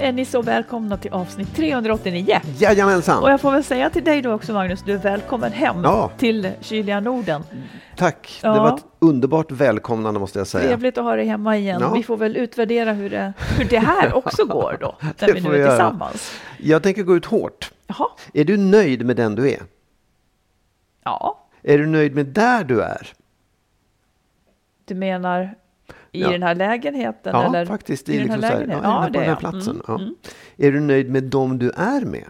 Är ni så välkomna till avsnitt 389. Jajamensan! Och jag får väl säga till dig då också Magnus, du är välkommen hem Ja. till kyliga Norden. Tack, Ja. det var ett underbart välkomnande måste jag säga. Trevligt att ha dig hemma igen. Ja. Vi får väl utvärdera hur det, hur det här också går då, när vi nu är göra. tillsammans. Jag tänker gå ut hårt. Jaha, Är du nöjd med den du är? ja, Är du nöjd med där du är? du menar i Ja. den här lägenheten? Ja, eller? faktiskt. I, den här liksom här, ja, Ja, på den är här platsen. Mm, mm. Är du nöjd med dem du är med?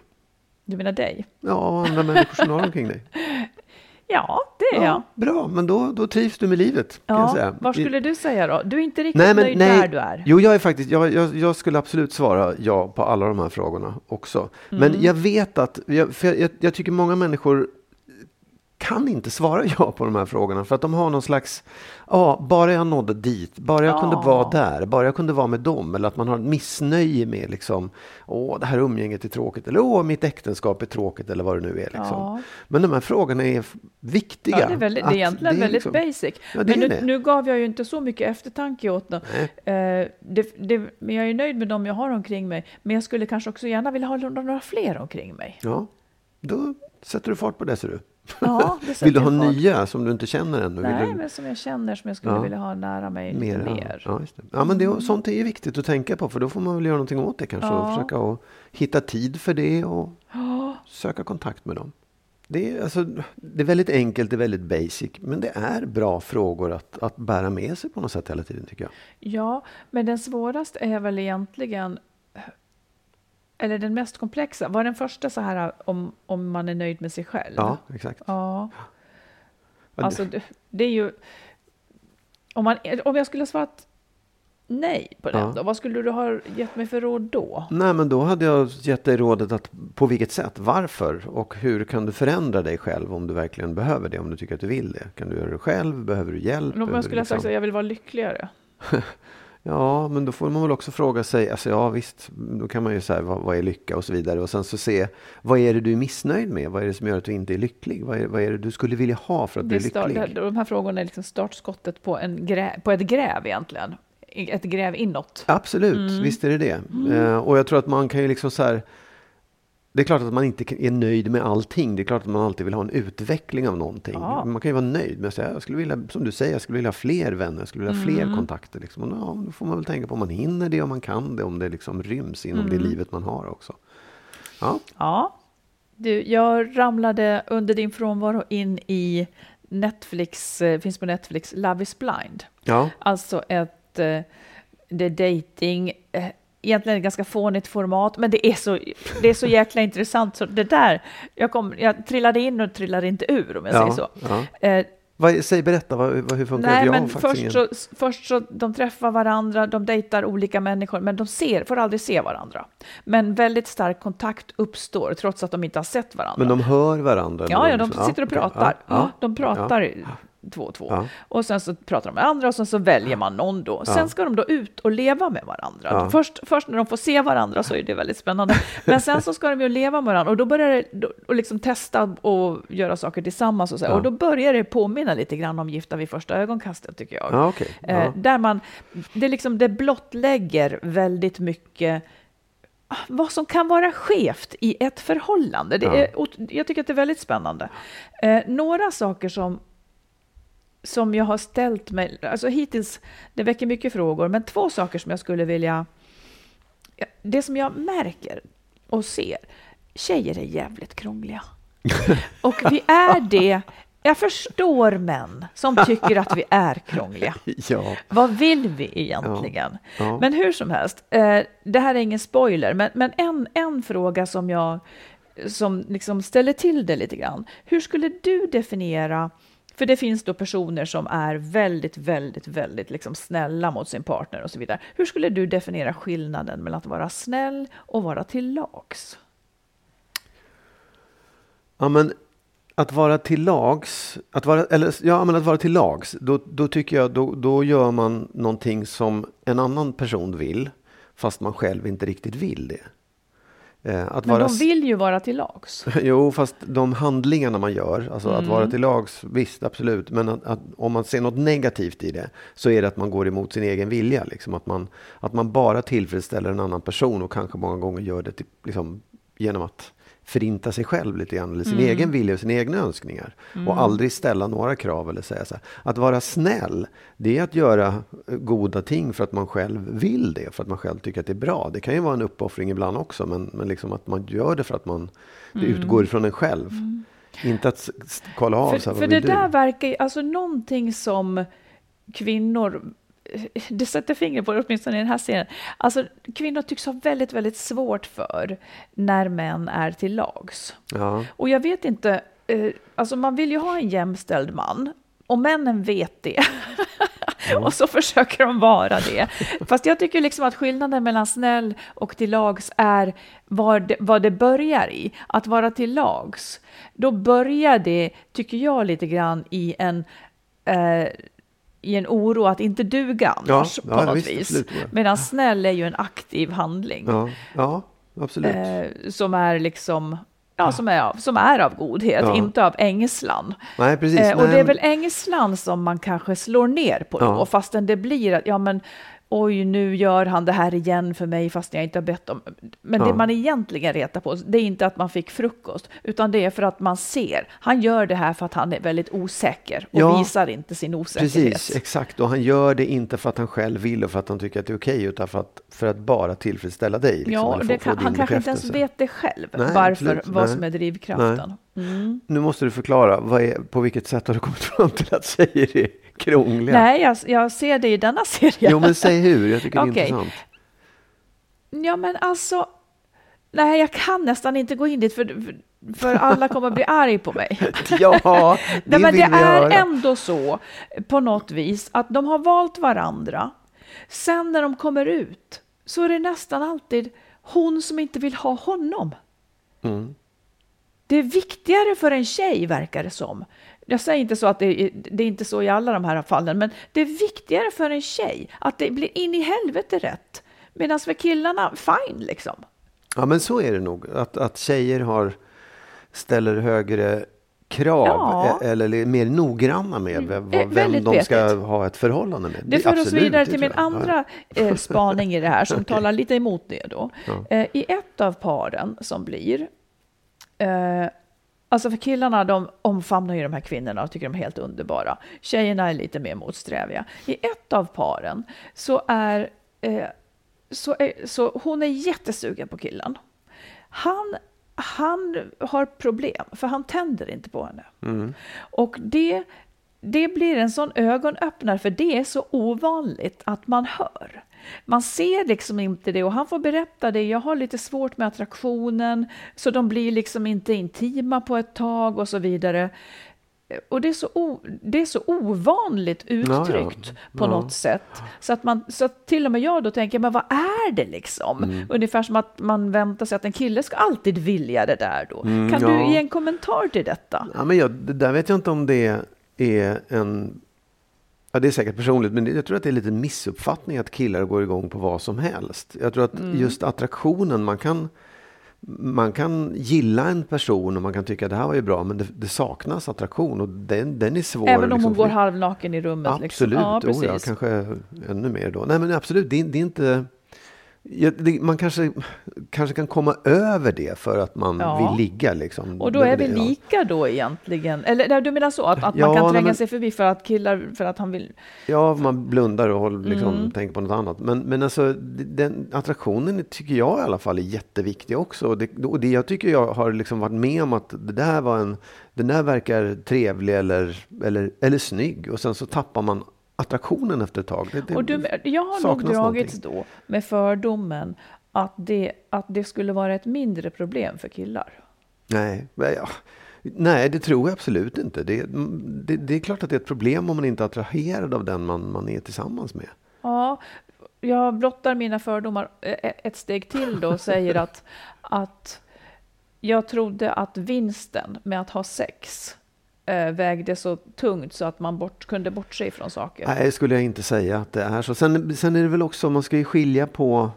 Du menar dig? Ja, andra människor som har omkring dig. Ja, det är jag. bra, men då, då trivs du med livet. Kan jag Ja, säga. vad skulle du säga då? Du är inte riktigt Nej, men nöjd nej. där du är? Jo, jag är faktiskt, jag, jag, jag skulle absolut svara ja på alla de här frågorna också. Mm. Men jag vet att, jag, för jag, jag tycker många människor kan inte svara ja på de här frågorna för att de har någon slags, ja, bara jag nådde dit, bara jag kunde Ja. vara där, bara jag kunde vara med dem eller att man har ett missnöje med liksom, åh, det här umgänget är tråkigt eller åh, mitt äktenskap är tråkigt eller vad det nu är liksom. Ja. Men de här frågorna är viktiga. Ja, det är, väldigt, det är egentligen det är väldigt liksom- basic. Ja, men nu, nu gav jag ju inte så mycket eftertanke åt dem. Eh, det, det, men jag är nöjd med dem jag har omkring mig. Men jag skulle kanske också gärna vilja ha några fler omkring mig. Ja, då sätter du fart på det ser du. Ja, Vill du ha fart. nya som du inte känner ännu? Nej, du... men som jag känner som jag skulle Ja. vilja ha nära mig lite Mera. mer. Ja, just det. ja, men det, sånt är viktigt att tänka på för då får man väl göra någonting åt det kanske och Ja. försöka att hitta tid för det och Ja, söka kontakt med dem. Det är, alltså, det är väldigt enkelt, det är väldigt basic, men det är bra frågor att, att bära med sig på något sätt hela tiden tycker jag. ja, men den svåraste är väl egentligen eller den mest komplexa. Var den första så här om, om man är nöjd med sig själv? Ja, exakt. Ja. Alltså, det, det är ju... Om, man, om jag skulle ha svarat nej på den Ja. då, vad skulle du ha gett mig för råd då? Nej, men då hade jag gett dig rådet att på vilket sätt, varför och hur kan du förändra dig själv om du verkligen behöver det, om du tycker att du vill det. Kan du göra det själv? Behöver du hjälp? Men om jag skulle ha sagt liksom- att jag vill vara lyckligare? Ja, men då får man väl också fråga sig, alltså ja visst, då kan man ju säga vad, vad är lycka och så vidare och sen så se vad är det du är missnöjd med? Vad är det som gör att du inte är lycklig? Vad är, vad är det du skulle vilja ha för att bli är start, lycklig? de här frågorna är liksom startskottet på, en grä, på ett gräv egentligen. Ett gräv inåt. Absolut, Mm. visst är det det. Eh, och jag tror att man kan ju liksom så här, det är klart att man inte är nöjd med allting. Det är klart att man alltid vill ha en utveckling av någonting. Ja. Man kan ju vara nöjd med att säga, jag skulle vilja, som du säger, jag skulle vilja ha fler vänner, jag skulle vilja ha Mm. fler kontakter. Liksom. Och ja, då får man väl tänka på om man hinner det, om man kan det, om det liksom ryms inom Mm. det livet man har också. Ja, Ja. Du, jag ramlade under din frånvaro in i Netflix, eh, finns på Netflix, Love is blind. ja. Alltså ett, eh, det är dating, eh, egentligen ett ganska fånigt format, men det är så, det är så jäkla intressant. Så det där, jag, kom, jag trillade in och trillade inte ur om jag ja, säger så. Ja. Eh, Vad, säg, berätta, vad, vad, hur funkar det? nej, har men först ingen- så, först så, de träffar varandra, de dejtar olika människor, men de ser, får aldrig se varandra. Men väldigt stark kontakt uppstår, trots att de inte har sett varandra. Men de hör varandra? Ja, ja, de liksom- sitter och pratar. Ja, de pratar två och två. Ja. Och sen så pratar de med andra och sen så väljer man någon då. Sen ska de då ut och leva med varandra. Ja. Först, först när de får se varandra så är det väldigt spännande. Men sen så ska de ju leva med varandra och då börjar det då- och liksom testa och göra saker tillsammans och så. Ja. Och då börjar det påminna lite grann om Gifta vid första ögonkastet tycker jag. Ja, okej. Eh, Ja. Där man, det, liksom, det blottlägger väldigt mycket ah, vad som kan vara skevt i ett förhållande. Det Ja. är, jag tycker att det är väldigt spännande. Eh, några saker som, som jag har ställt mig, alltså hittills, det väcker mycket frågor, men två saker som jag skulle vilja... ja, Det som jag märker och ser, tjejer är jävligt krångliga. Och vi är det. Jag förstår män som tycker att vi är krångliga. Ja. Vad vill vi egentligen? Ja, ja. Men hur som helst, eh, det här är ingen spoiler, men, men en, en fråga som jag som liksom ställer till det lite grann. Hur skulle du definiera, för det finns då personer som är väldigt, väldigt, väldigt liksom snälla mot sin partner och så vidare. Hur skulle du definiera skillnaden mellan att vara snäll och vara till lags? Ja, men att vara till lags, att vara, eller, ja, men att vara till lags, då, då tycker jag då, då gör man någonting som en annan person vill, fast man själv inte riktigt vill det. Eh, att Men vara, de vill ju vara till lags. Jo, fast de handlingarna man gör, alltså att Mm. vara till lags, visst absolut, men att, att, om man ser något negativt i det så är det att man går emot sin egen vilja. Liksom. Att, man, att man bara tillfredsställer en annan person och kanske många gånger gör det till, liksom, genom att förinta sig själv lite grann, eller sin Mm. egen vilja och sina egna önskningar. Och aldrig ställa några krav eller säga så här. Att vara snäll, det är att göra eh, goda ting för att man själv vill det, för att man själv tycker att det är bra. Det kan ju vara en uppoffring ibland också, men, men liksom att man gör det för att man, det utgår ifrån en själv. Inte att kolla av För, så här, för det du? där verkar ju, alltså någonting som kvinnor, det sätter fingret på det åtminstone i den här serien, alltså kvinnor tycks ha väldigt, väldigt svårt för när män är till lags. Ja. Och jag vet inte, eh, alltså man vill ju ha en jämställd man, och männen vet det. och så försöker de vara det. Fast jag tycker liksom att skillnaden mellan snäll och till lags är vad det, vad det börjar i. Att vara till lags, då börjar det, tycker jag, lite grann i en eh, i en oro att inte duga annars Ja, på ja, något visst, vis. absolut. Medan snäll är ju en aktiv handling Ja, ja, absolut. eh, som är liksom Ja, som är, av, som är av godhet, Ja. inte av ängslan. Nej, precis. Eh, och Nej, det är väl ängslan som man kanske slår ner på då, Ja. fastän det blir att, ja men oj, nu gör han det här igen för mig fast jag inte har bett om. Men det Ja. man egentligen retar på, det är inte att man fick frukost, utan det är för att man ser, han gör det här för att han är väldigt osäker och Ja. visar inte sin osäkerhet. Precis, exakt. Och han gör det inte för att han själv vill och för att han tycker att det är okej, utan för att, för att bara tillfredsställa dig. Liksom, Ja, det kan, han kanske inte ens vet det själv, Nej, varför, absolut. vad Nej. som är drivkraften. Mm. Nu måste du förklara, vad är, på vilket sätt har du kommit fram till att tjejer är krångliga? Nej, jag, jag ser det i denna serie. Jo, men säg hur. Jag tycker det är Okej. intressant. Ja, men alltså... Nej, jag kan nästan inte gå in dit för, för, för alla kommer att bli arg på mig. Ja, det Nej, men det vi är höra. ändå så på något vis att de har valt varandra. Sen när de kommer ut så är det nästan alltid hon som inte vill ha honom. Mm. Det är viktigare för en tjej, verkar det som. Jag säger inte så att det är, det är inte så i alla de här fallen, men det är viktigare för en tjej att det blir in i helvete rätt. Medan för killarna, fine liksom. Ja, men så är det nog. Att, att tjejer har, ställer högre krav Ja. e- eller är mer noggranna med vem, Eh, vem väldigt de ska petigt. ha ett förhållande med. Det för oss vidare till min andra eh, spaning i det här som talar lite emot det då. Ja. Eh, I ett av paren som blir, eh, alltså för killarna de omfamnar ju de här kvinnorna och tycker de är helt underbara. Tjejerna är lite mer motsträviga. I ett av paren så är, eh, så, är så hon är jättesugen på killen. Han, han har problem, för han tänder inte på henne. Mm. Och det, det blir en sån ögonöppnare, för det är så ovanligt att man hör. Man ser liksom inte det och han får berätta det. Jag har lite svårt med attraktionen, så de blir liksom inte intima på ett tag och så vidare. Och det är så, o, det är så ovanligt uttryckt på Ja. något sätt. Så att, man, så att till och med jag då tänker, men vad är det liksom? Mm. Ungefär som att man väntar sig att en kille ska alltid vilja det där då. kan Mm, ja. du ge en kommentar till detta? Ja, men jag, det där vet jag inte om det är en... Ja, det är säkert personligt, men jag tror att det är lite missuppfattning att killar går igång på vad som helst. Jag tror att Mm. just attraktionen, man kan, man kan gilla en person och man kan tycka att det här var ju bra, men det, det saknas attraktion och den, den är svår. Även om liksom, hon går halvnaken i rummet? Absolut, liksom. ja, oh, ja, kanske ännu mer då. Nej men absolut, det, det är inte... Ja, det, man kanske, kanske kan komma över det för att man Ja. vill ligga. Liksom. Och då är vi det, ja. lika då egentligen? Eller du menar så, att, att man kan tränga men- sig förbi för att killar, för att han vill... Ja, man blundar och håller, liksom, Mm. tänker på något annat. Men, men alltså, den attraktionen tycker jag i alla fall är jätteviktig också. Och det, och det jag tycker jag har liksom varit med om att det där var en, den där verkar trevlig eller, eller, eller snygg. Och sen så tappar man attraktionen efter ett tag. Det, det, Och du, jag har nog dragits någonting. då med fördomen att det, att det skulle vara ett mindre problem för killar. Nej, ja. Nej, det tror jag absolut inte. Det, det, det är klart att det är ett problem om man inte är attraherad av den man, man är tillsammans med. Ja, jag blottar mina fördomar eh, ett steg till då och säger att, att jag trodde att vinsten med att ha sex Eh, vägde så tungt så att man bort, kunde bortse ifrån saker. Nej, skulle jag inte säga att det är så. Sen, sen är det väl också, man ska ju skilja på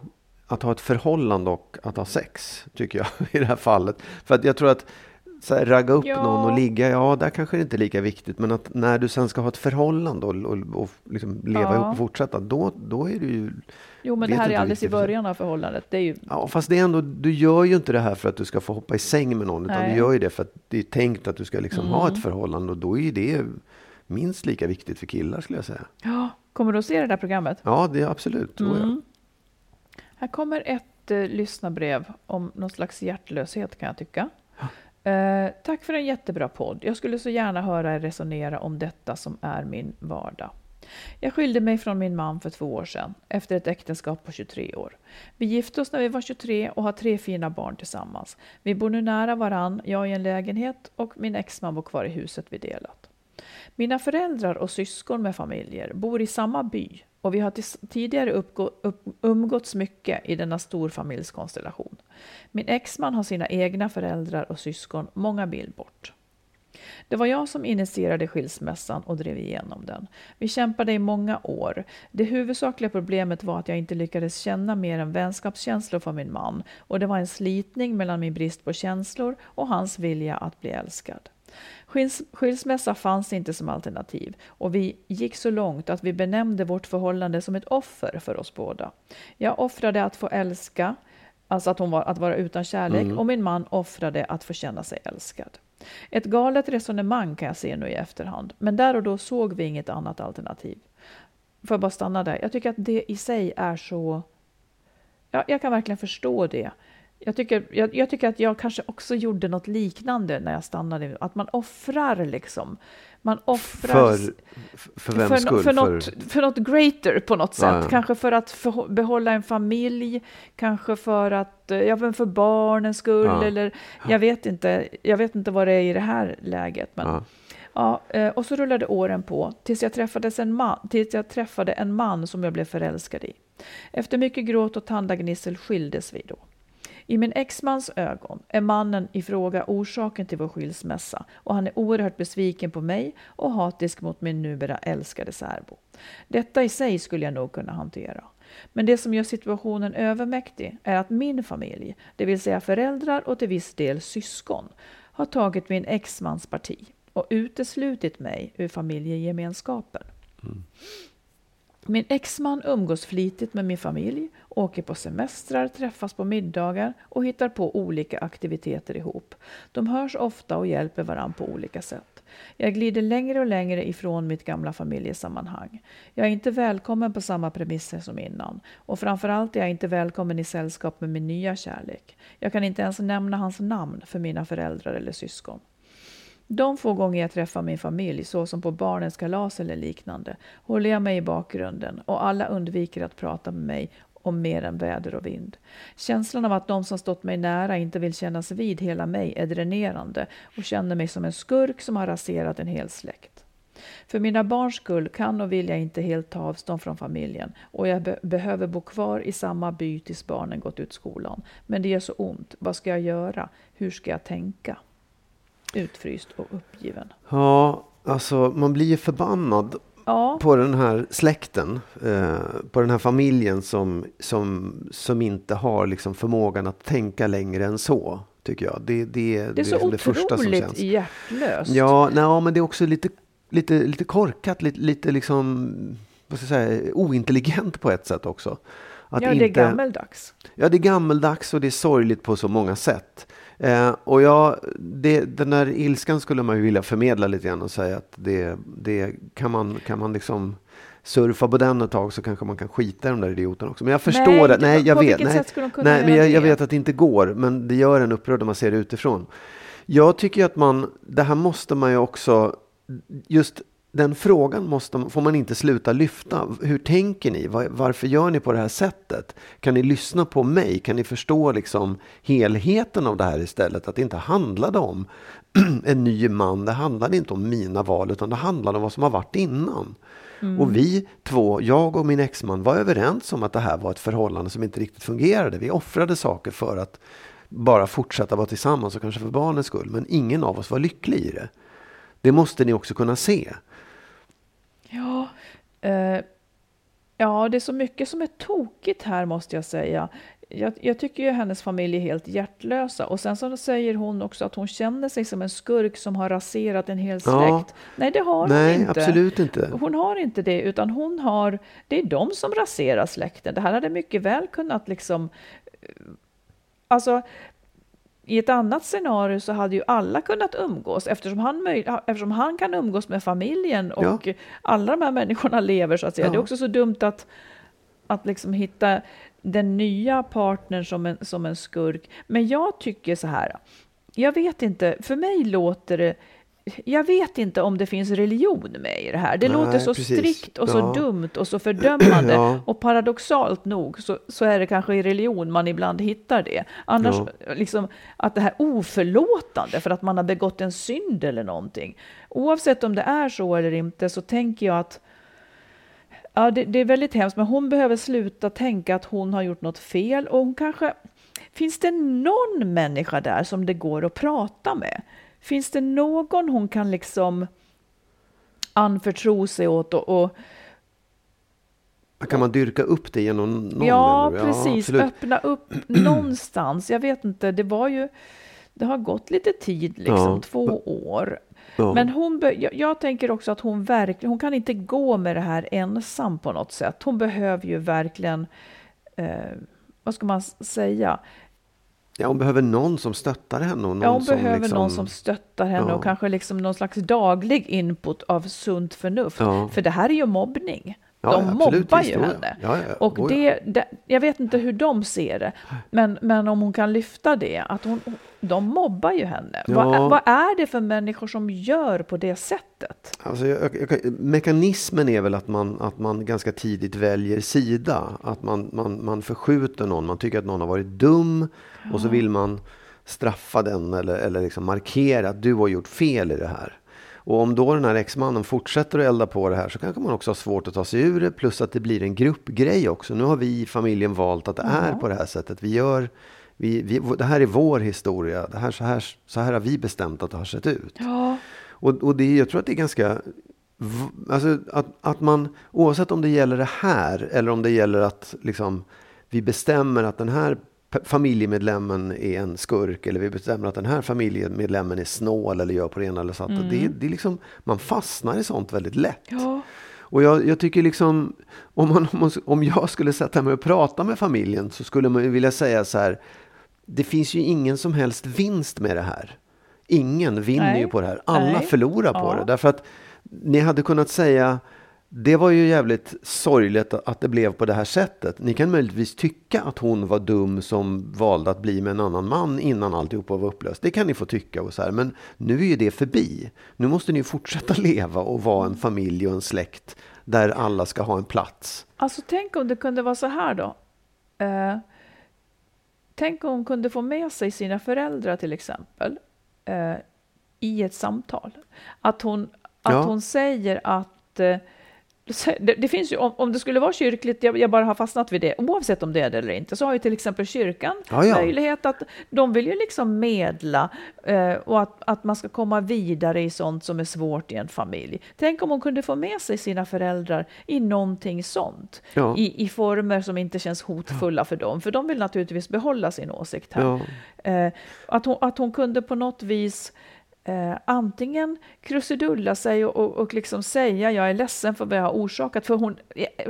att ha ett förhållande och att ha sex, tycker jag, i det här fallet. För att jag tror att så här, ragga upp Ja. någon och ligga, ja, där kanske det inte är lika viktigt. Men att när du sen ska ha ett förhållande och, och, och liksom leva Ja. ihop och fortsätta, då, då är det ju... Jo, men det här är alldeles i början av förhållandet. Det är ju, Ja, fast det är ändå, du gör ju inte det här för att du ska få hoppa i säng med någon, utan Nej. du gör ju det för att det är tänkt att du ska liksom ha Mm. ett förhållande och då är ju det minst lika viktigt för killar skulle jag säga. ja, kommer du att se det där programmet? Ja, det är absolut. Mm. Här kommer ett eh, lyssnarbrev om någon slags hjärtlöshet kan jag tycka. Eh, tack för en jättebra podd. Jag skulle så gärna höra er resonera om detta som är min vardag. Jag skilde mig från min man för två år sedan, efter ett äktenskap på 23 år. Vi gifte oss när vi var 23 och har tre fina barn tillsammans. Vi bor nu nära varann, jag i en lägenhet och min exman bor kvar i huset vi delat. Mina föräldrar och syskon med familjer bor i samma by och vi har tidigare uppgå, upp, umgåtts mycket i denna storfamiljskonstellation. Min exman har sina egna föräldrar och syskon många mil bort. Det var jag som initierade skilsmässan och drev igenom den. Vi kämpade i många år. Det huvudsakliga problemet var att jag inte lyckades känna mer än vänskapskänslor för min man och det var en slitning mellan min brist på känslor och hans vilja att bli älskad. Skils, skilsmässa fanns inte som alternativ och vi gick så långt att vi benämnde vårt förhållande som ett offer för oss båda. Jag offrade att få älska, alltså att, hon var, att vara utan kärlek, och min man offrade att få känna sig älskad. Ett galet resonemang kan jag se nu i efterhand, men där och då såg vi inget annat alternativ. Får jag bara stanna där? Jag tycker att det i sig är så... Ja, jag kan verkligen förstå det. Jag tycker, jag, jag tycker att jag kanske också gjorde något liknande när jag stannade. Att man offrar liksom. Man offrar... För, för vems för, skull? För, något, för något greater på något sätt. Ja, ja. Kanske för att för, behålla en familj, kanske för att, eh, ja men för barnens skull Ja. eller jag vet inte. Jag vet inte vad det är i det här läget. Men, Ja. eh, och så rullade åren på tills jag, träffades en man, tills jag träffade en man som jag blev förälskad i. Efter mycket gråt och tandagnissel skildes vi då. I min exmans ögon är mannen i fråga orsaken till vår skilsmässa och han är oerhört besviken på mig och hatisk mot min numera älskade särbo. Detta i sig skulle jag nog kunna hantera. Men det som gör situationen övermäktig är att min familj, det vill säga föräldrar och till viss del syskon, har tagit min exmans parti och uteslutit mig ur familjegemenskapen. Mm. Min exman umgås flitigt med min familj, åker på semestrar, träffas på middagar och hittar på olika aktiviteter ihop. De hörs ofta och hjälper varandra på olika sätt. Jag glider längre och längre ifrån mitt gamla familjesammanhang. Jag är inte välkommen på samma premisser som innan och framförallt är jag inte välkommen i sällskap med min nya kärlek. Jag kan inte ens nämna hans namn för mina föräldrar eller syskon. De få gånger jag träffar min familj, såsom på barnens kalas eller liknande, håller jag mig i bakgrunden och alla undviker att prata med mig om mer än väder och vind. Känslan av att de som stått mig nära inte vill kännas vid hela mig är dränerande och känner mig som en skurk som har raserat en hel släkt. För mina barns skull kan och vill jag inte helt ta avstånd från familjen och jag be- behöver bo kvar i samma by tills barnen gått ut skolan. Men det gör så ont. Vad ska jag göra? Hur ska jag tänka? Utfryst och uppgiven. Ja, alltså man blir ju förbannad Ja, på den här släkten, eh, på den här familjen som, som, som inte har liksom förmågan att tänka längre än så, tycker jag. Det, det, det är så liksom det första som otroligt känns. hjärtlöst. Ja, nej, men det är också lite, lite, lite korkat, lite, lite liksom, vad ska jag säga, ointelligent på ett sätt också. Att ja, det är gammeldags. Ja, det är gammeldags och det är sorgligt på så många sätt. Eh, och jag, det, den där ilskan skulle man ju vilja förmedla lite grann och säga att det, det kan man, kan man liksom surfa på den ett tag så kanske man kan skita i de där idioterna också. Men jag förstår Nej, det. Nej, jag vet. Nej, nej men jag, jag vet att det inte går. Men det gör en upprörd när man ser det utifrån. Jag tycker att man, det här måste man ju också, just den frågan måste, får man inte sluta lyfta. Hur tänker ni? Var, varför gör ni på det här sättet? Kan ni lyssna på mig? Kan ni förstå liksom helheten av det här istället? Att det inte handlade om en ny man. Det handlade inte om mina val utan det handlade om vad som har varit innan. Och vi två, jag och min exman, var överens om att det här var ett förhållande som inte riktigt fungerade. Vi offrade saker för att bara fortsätta vara tillsammans och kanske för barnens skull. Men ingen av oss var lycklig i det. Det måste ni också kunna se. Ja, eh, ja, det är så mycket som är tokigt här måste jag säga. Jag, jag tycker ju hennes familj är helt hjärtlösa och sen så säger hon också att hon känner sig som en skurk som har raserat en hel släkt. Ja. Nej, det har Nej, hon inte. absolut inte. Hon har inte det, utan hon har, det är de som raserar släkten. Det här hade mycket väl kunnat liksom, eh, alltså i ett annat scenario så hade ju alla kunnat umgås eftersom han, eftersom han kan umgås med familjen och Ja. alla de här människorna lever så att säga. Ja. Det är också så dumt att, att liksom hitta den nya partnern som en, som en skurk. Men jag tycker så här, jag vet inte, för mig låter det jag vet inte om det finns religion med i det här. Det Nej, låter så precis. strikt och så Ja. dumt och så fördömande. Ja. Och paradoxalt nog så, så är det kanske i religion man ibland hittar det. Annars, liksom, att det här oförlåtande för att man har begått en synd eller någonting. Oavsett om det är så eller inte så tänker jag att ja, det, det är väldigt hemskt, men hon behöver sluta tänka att hon har gjort något fel och hon kanske Finns det någon människa där som det går att prata med? Finns det någon hon kan liksom anförtro sig åt och, och Kan man dyrka upp det genom någon? Ja, du? precis. absolut. Öppna upp någonstans. Jag vet inte, det var ju... Det har gått lite tid, liksom, Ja. två år. Ja. Men hon jag, jag tänker också att hon verkligen, hon kan inte gå med det här ensam på något sätt. Hon behöver ju verkligen, eh, vad ska man säga? Ja, hon behöver någon som stöttar henne. Och någon Ja, hon som behöver liksom, någon som stöttar henne Ja. och kanske liksom någon slags daglig input av sunt förnuft. Ja. För det här är ju mobbning. Ja, De absolut, mobbar ju henne. Ja, ja, och det, det, jag vet inte hur de ser det, men, men om hon kan lyfta det, att hon, de mobbar ju henne. Vad, är- vad är det för människor som gör på det sättet? Alltså, jag, jag- mekanismen är väl att man, att man ganska tidigt väljer sida. Att man, man, man förskjuter någon. Man tycker att någon har varit dum och så vill man straffa den eller, eller liksom markera att du har gjort fel i det här. Och om då den här exmannen fortsätter att elda på det här så kanske man också har svårt att ta sig ur det. Plus att det blir en gruppgrej också. Nu har vi i familjen valt att det är på det här sättet. Vi gör, vi, vi, det här är vår historia. Det här, så, här, så här har vi bestämt att det har sett ut. Ja, Och, och det, jag tror att det är ganska... Alltså att, att man, oavsett om det gäller det här eller om det gäller att liksom, vi bestämmer att den här familjemedlemmen är en skurk eller vi bestämmer att den här familjemedlemmen är snål eller gör på det ena eller så. Mm. Det, det är liksom, man fastnar i sånt väldigt lätt. ja, Och jag, jag tycker liksom, om, man, om, man- om jag skulle sätta mig och prata med familjen så skulle man vilja säga så här, det finns ju ingen som helst vinst med det här. Ingen vinner Nej. ju på det här. Alla Nej. förlorar på Ja. det. Därför att ni hade kunnat säga, det var ju jävligt sorgligt att det blev på det här sättet. Ni kan möjligtvis tycka att hon var dum som valde att bli med en annan man innan alltihopa var upplöst. Det kan ni få tycka och så här. Men nu är ju det förbi. Nu måste ni fortsätta leva och vara en familj och en släkt där alla ska ha en plats. Alltså tänk om det kunde vara så här då. Eh, tänk om hon kunde få med sig sina föräldrar till exempel eh, i ett samtal. Att hon, att Ja. hon säger att eh, det, det, finns ju, om, om det skulle vara kyrkligt, jag, jag, bara har fastnat vid det, oavsett om det är det eller inte, så har ju till exempel kyrkan ja, ja. möjlighet att, de vill ju liksom medla eh, och att, att man ska komma vidare i sånt som är svårt i en familj. Tänk om hon kunde få med sig sina föräldrar i någonting sånt, ja. i, i former som inte känns hotfulla för dem, för de vill naturligtvis behålla sin åsikt här. Eh, att, hon, att hon kunde på något vis eh, antingen krusidulla sig och, och, och liksom säga jag är ledsen för vad jag har orsakat. För hon,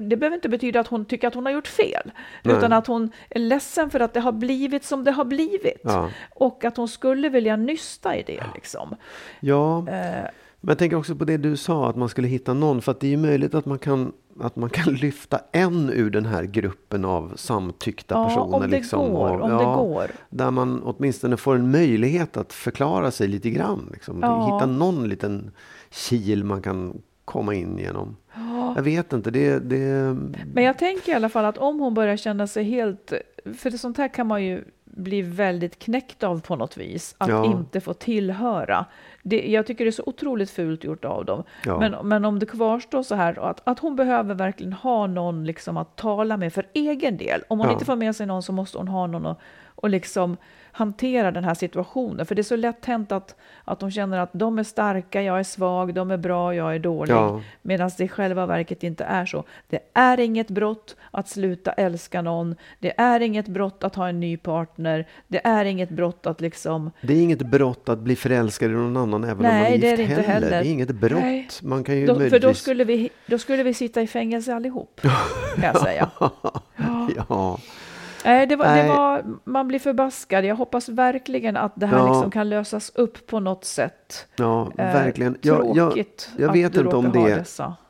det behöver inte betyda att hon tycker att hon har gjort fel, Nej. utan att hon är ledsen för att det har blivit som det har blivit. Ja. Och att hon skulle vilja nysta i det. Liksom. Ja, eh, men jag tänker också på det du sa, att man skulle hitta någon. För att det är ju möjligt att man kan att man kan lyfta en ur den här gruppen av samtyckta ja, personer. Om det liksom, går. Och, om ja, det går. Där man åtminstone får en möjlighet att förklara sig lite grann. Liksom. Ja. Hitta någon liten kil man kan komma in genom. Ja. Jag vet inte. Det, det... Men jag tänker i alla fall att om hon börjar känna sig helt... För det sånt här kan man ju bli väldigt knäckt av på något vis. Att inte få tillhöra. Det, jag tycker det är så otroligt fult gjort av dem. Ja. Men, men om det kvarstår så här att, att hon behöver verkligen ha någon liksom att tala med för egen del. Om hon ja. inte får med sig någon så måste hon ha någon att och liksom hantera den här situationen. För det är så lätt hänt att, att de känner att de är starka, jag är svag, de är bra, jag är dålig. Ja. Medan det i själva verket inte är så. Det är inget brott att sluta älska någon. Det är inget brott att ha en ny partner. Det är inget brott att liksom... Det är inget brott att bli förälskad i någon annan även Nej, om man är gift det är inte heller. Det är inget brott. Nej. Man kan ju då, möjligtvis... För då skulle, vi, då skulle vi sitta i fängelse allihop, kan jag säga. ja. Nej, det var, det var, man blir förbaskad. Jag hoppas verkligen att det här ja. liksom kan lösas upp på något sätt. Ja, eh, verkligen. Jag, jag, jag vet inte om det,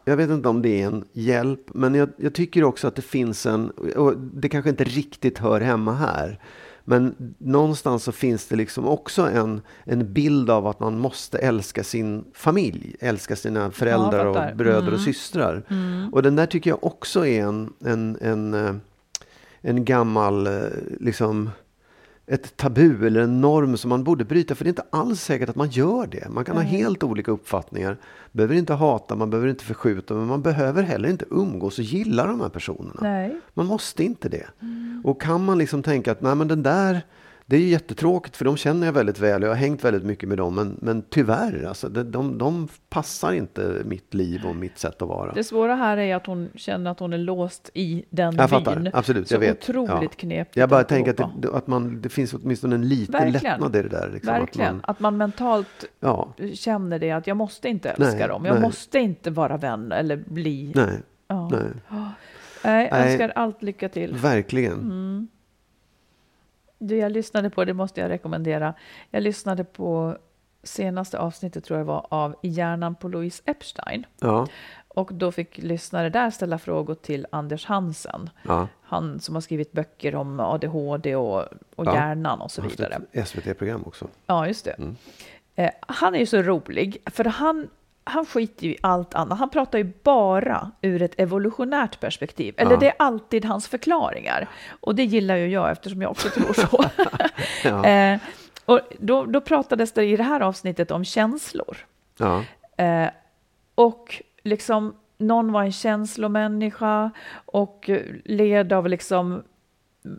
Jag vet inte om det är en hjälp, men jag, jag tycker också att det finns en, och det kanske inte riktigt hör hemma här, men någonstans så finns det liksom också en, en bild av att man måste älska sin familj, älska sina föräldrar och bröder mm. och systrar. Mm. Och den där tycker jag också är en, en, en eh, en gammal, eh, liksom, ett tabu eller en norm som man borde bryta. För det är inte alls säkert att man gör det. Man kan mm. ha helt olika uppfattningar. Behöver inte hata, man behöver inte förskjuta, men man behöver heller inte umgås och gilla de här personerna. Nej. Man måste inte det. Mm. Och kan man liksom tänka att nej men den där det är ju jättetråkigt för de känner jag väldigt väl och jag har hängt väldigt mycket med dem. Men, men tyvärr, alltså, de, de, de passar inte mitt liv och mitt sätt att vara. Det svåra här är att hon känner att hon är låst i den jag fattar, byn. Absolut, Så jag vet. otroligt ja. knepigt. Jag bara tänker att, det, att man, det finns åtminstone en liten Verkligen. lättnad i det där. Liksom, Verkligen, att man, att man mentalt ja. känner det att jag måste inte älska nej, dem. Jag nej. måste inte vara vän eller bli. Nej. Ja. nej. Jag önskar allt lycka till. Verkligen. Mm. Du, jag lyssnade på, det måste jag rekommendera, jag lyssnade på senaste avsnittet tror jag var av I hjärnan på Louise Epstein. Ja. Och då fick lyssnare där ställa frågor till Anders Hansen. Ja. Han som har skrivit böcker om ADHD och, och ja. hjärnan och så vidare. SVT-program också. Ja, just det. Mm. Eh, han är ju så rolig, för han han skiter ju i allt annat. Han pratar ju bara ur ett evolutionärt perspektiv. Eller ja. det är alltid hans förklaringar. Och det gillar ju jag eftersom jag också tror så. ja. eh, och då, då pratades det i det här avsnittet om känslor. Ja. Eh, och liksom någon var en känslomänniska och led av liksom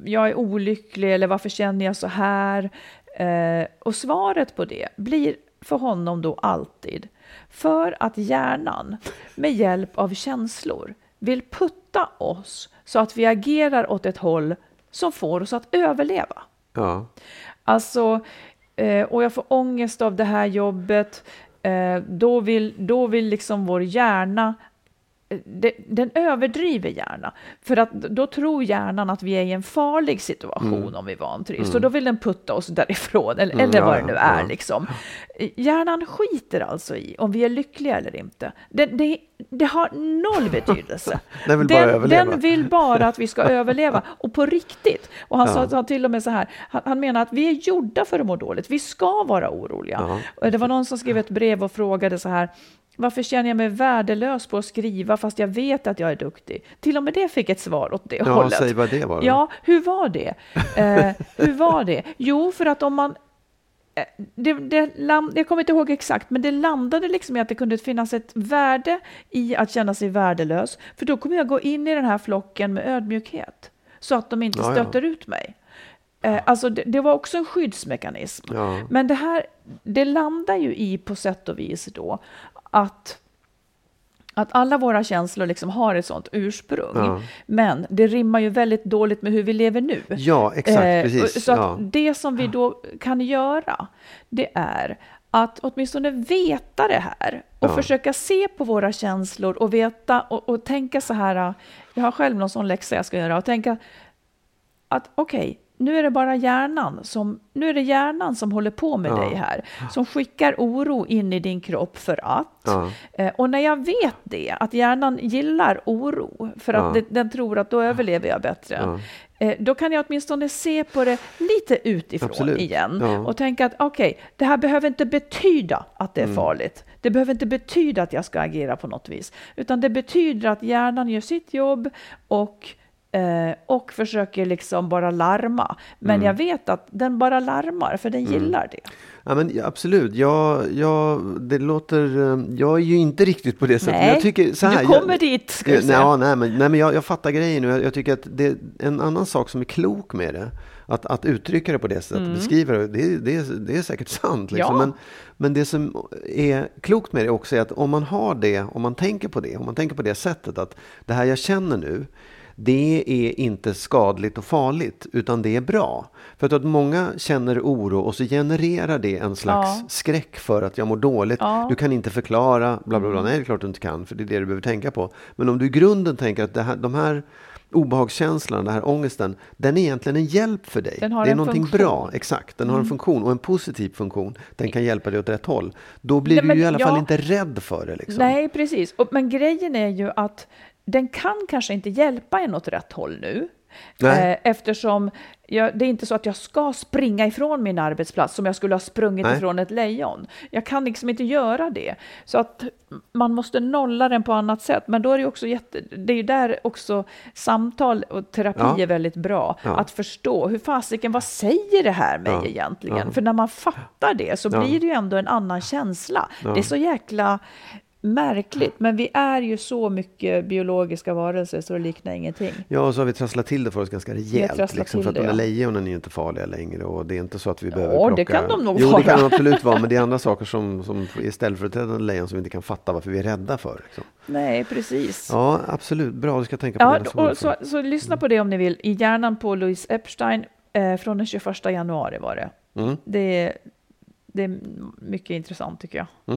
jag är olycklig eller varför känner jag så här? Eh, och svaret på det blir för honom då alltid för att hjärnan med hjälp av känslor vill putta oss så att vi agerar åt ett håll som får oss att överleva. Ja. Alltså, eh, och jag får ångest av det här jobbet, eh, då, vill, då vill liksom vår hjärna den överdriver gärna. För att då tror hjärnan att vi är i en farlig situation mm. om vi vantrivs. Mm. Så då vill den putta oss därifrån, eller, mm, eller vad det nu är. Ja. Liksom. Hjärnan skiter alltså i om vi är lyckliga eller inte. Det, det, det har noll betydelse. den, vill den, den, vill bara att vi ska överleva, och på riktigt. Och han ja. sa till och med så här, han, han, menar att vi är gjorda för att må dåligt, vi ska vara oroliga. Ja. Det var någon som skrev ett brev och frågade så här, varför känner jag mig värdelös på att skriva fast jag vet att jag är duktig? Till och med det fick ett svar åt det ja, hållet. Säg vad det var. Ja, hur var det? Eh, hur var det? Jo, för att om man eh, det, det, jag kommer inte ihåg exakt, men det landade liksom i att det kunde finnas ett värde i att känna sig värdelös. För då kommer jag gå in i den här flocken med ödmjukhet, så att de inte Ja, ja. stöter ut mig. Eh, Alltså det, det var också en skyddsmekanism. Ja. Men det här, det landar ju i på sätt och vis då att att alla våra känslor liksom har ett sånt ursprung. Ja. Men det rimmar ju väldigt dåligt med hur vi lever nu. Ja, exakt, Eh, precis. Så Ja. det som vi då kan göra, det är att åtminstone veta det här och Ja. försöka se på våra känslor och veta och, och tänka så här. Jag har själv någon sån läxa jag ska göra och tänka att okej, nu är det bara hjärnan som, nu är det hjärnan som håller på med Ja. dig här, som skickar oro in i din kropp för att. Ja. Eh, Och när jag vet det, att hjärnan gillar oro, för att Ja. det, den tror att då överlever jag bättre, eh, då kan jag åtminstone se på det lite utifrån Absolut. igen och tänka att okej, det här behöver inte betyda att det är Mm. farligt. Det behöver inte betyda att jag ska agera på något vis, utan det betyder att hjärnan gör sitt jobb och eh, och försöker liksom bara larma. Men Mm. jag vet att den bara larmar, för den gillar det. Ja, men absolut. Jag, jag, det låter, eh, jag är ju inte riktigt på det sättet. Nej, jag tycker, så här, du kommer jag, dit, ska Ja, jag säga. nej, men, nej, men jag, jag fattar grejen nu. Jag, tycker att det är en annan sak som är klok med det. Att, att uttrycka det på det sättet, beskriva det, det, det, är, det är säkert sant. Liksom. Mm. Ja. Men, men det som är klokt med det också är att om man har det, om man tänker på det, om man tänker på det sättet att det här jag känner nu, det är inte skadligt och farligt, utan det är bra. För att, många känner oro och så genererar det en slags Ja. skräck för att jag mår dåligt. Ja. Mm. Du kan inte förklara, bla bla bla. Nej, det är klart du inte kan, för det är det du behöver tänka på. Men om du i grunden tänker att här, de här obehagskänslorna, den här ångesten, den är egentligen en hjälp för dig. Den har det är någonting funktion. Mm. bra, exakt. Den har en funktion och en positiv funktion. Den kan hjälpa dig åt rätt håll. Då blir Nej, du men ju i alla fall ja. inte rädd för det. Liksom. Nej, precis. Och, men grejen är ju att den kan kanske inte hjälpa en åt rätt håll nu. Nej. Eh, eftersom jag, det är inte så att jag ska springa ifrån min arbetsplats som jag skulle ha sprungit Nej. ifrån ett lejon. Jag kan liksom inte göra det. Så att man måste nolla den på annat sätt. Men då är det också jätte, det är ju där också samtal och terapi Ja. är väldigt bra. Ja. Att förstå hur fasiken, vad säger det här mig Ja. egentligen? För när man fattar det så blir det ju ändå en annan känsla. Det är så jäkla märkligt, men vi är ju så mycket biologiska varelser så det liknar ingenting. Ja, och så har vi trasslat till det för oss ganska rejält. Liksom, för att det, de där lejonen är ju inte farliga längre och det är inte så att vi behöver Ja, plocka... det kan de nog jo, vara. det kan de absolut vara, men det är andra saker som, som är ställföreträdande lejon som vi inte kan fatta varför vi är rädda för. Liksom. Nej, precis. Ja, absolut. Bra, du ska tänka på Ja, det. och så, så lyssna på det om ni vill. I hjärnan på Louise Epstein eh, från den 21 januari var det. Mm. Det, det är mycket intressant tycker jag.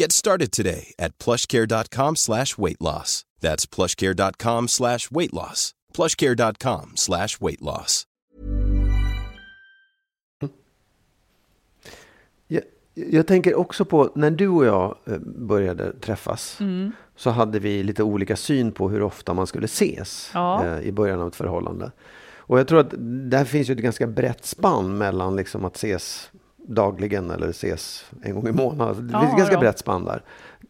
Get started today at plushcare.com slash weight loss. That's plushcare.com slash weight loss. plushcare.com slash weight loss. Jag, jag tänker också på när du och jag eh, började träffas Mm. så hade vi lite olika syn på hur ofta man skulle ses Ja. eh, i början av ett förhållande. Och jag tror att där finns ju ett ganska brett spann mellan liksom att ses dagligen eller ses en gång i månaden. Det finns ett ganska då. brett spann där.